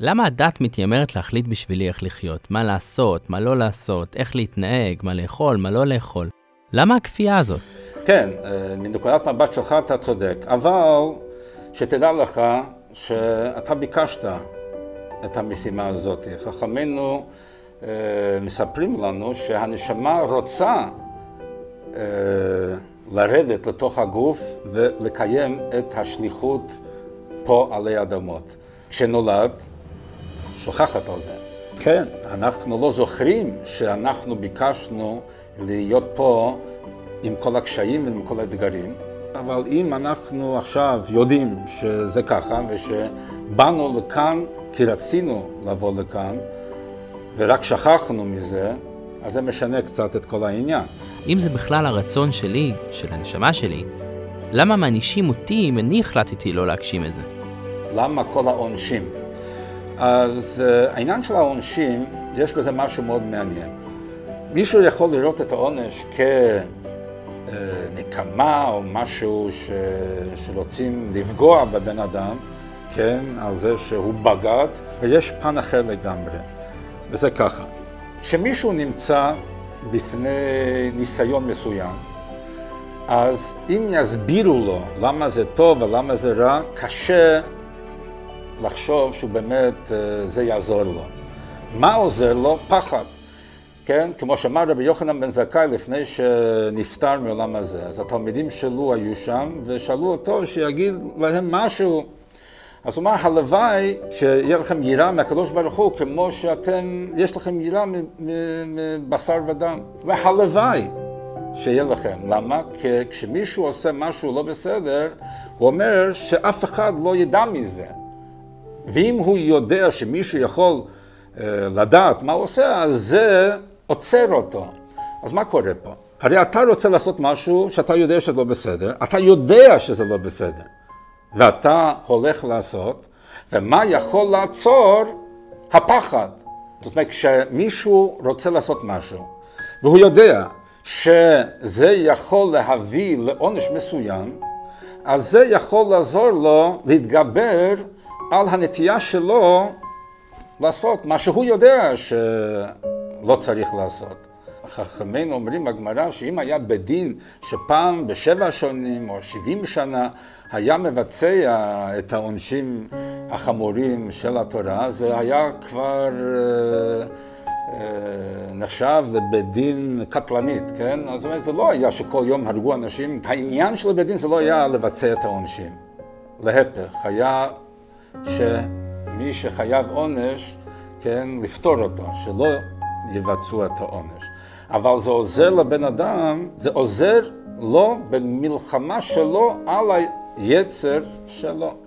למה הדת מתיימרת להחליט בשבילי איך לחיות? מה לעשות, מה לא לעשות, איך להתנהג, מה לאכול, מה לא לאכול? למה הכפייה הזאת? כן, אה, מנקודת מבט שלך אתה צודק, אבל שתדע לך שאתה ביקשת את המשימה הזאת. חכמינו אה, מספרים לנו שהנשמה רוצה אה, לרדת לתוך הגוף ולקיים את השליחות פה עלי אדמות. כשנולד, שוכחת על זה. כן, אנחנו לא זוכרים שאנחנו ביקשנו להיות פה עם כל הקשיים ועם כל האתגרים, אבל אם אנחנו עכשיו יודעים שזה ככה ושבאנו לכאן כי רצינו לבוא לכאן ורק שכחנו מזה, אז זה משנה קצת את כל העניין. אם זה בכלל הרצון שלי, של הנשמה שלי, למה מענישים אותי אם אני החלטתי לא להגשים את זה? למה כל העונשים? אז uh, העניין של העונשים, יש בזה משהו מאוד מעניין. מישהו יכול לראות את העונש כנקמה או משהו ש... שרוצים לפגוע בבן אדם, כן, על זה שהוא בגד, ויש פן אחר לגמרי, וזה ככה. כשמישהו נמצא בפני ניסיון מסוים, אז אם יסבירו לו למה זה טוב ולמה זה רע, קשה לחשוב שהוא באמת, אה, זה יעזור לו. מה עוזר לו? פחד. כן? כמו שאמר רבי יוחנן בן זכאי לפני שנפטר מעולם הזה. אז התלמידים שלו היו שם ושאלו אותו שיגיד להם משהו. אז הוא אמר, הלוואי שיהיה לכם יראה מהקדוש ברוך הוא כמו שאתם, יש לכם יראה מבשר ודם. והלוואי שיהיה לכם. למה? כי כשמישהו עושה משהו לא בסדר, הוא אומר שאף אחד לא ידע מזה. ואם הוא יודע שמישהו יכול uh, לדעת מה הוא עושה, אז זה עוצר אותו. אז מה קורה פה? הרי אתה רוצה לעשות משהו שאתה יודע שזה לא בסדר, אתה יודע שזה לא בסדר, ואתה הולך לעשות, ומה יכול לעצור? הפחד. זאת אומרת, כשמישהו רוצה לעשות משהו, והוא יודע שזה יכול להביא לעונש מסוים, אז זה יכול לעזור לו להתגבר על הנטייה שלו לעשות מה שהוא יודע שלא צריך לעשות. חכמינו אומרים בגמרא שאם היה בדין שפעם בשבע שנים או שבעים שנה היה מבצע את העונשים החמורים של התורה, זה היה כבר אה, אה, נחשב לבית דין קטלנית, כן? זאת אומרת, זה לא היה שכל יום הרגו אנשים, העניין של בית דין זה לא היה לבצע את העונשים. להפך, היה שמי שחייב עונש, כן, לפתור אותו, שלא יבצעו את העונש. אבל זה עוזר לבן אדם, זה עוזר לו במלחמה שלו על היצר שלו.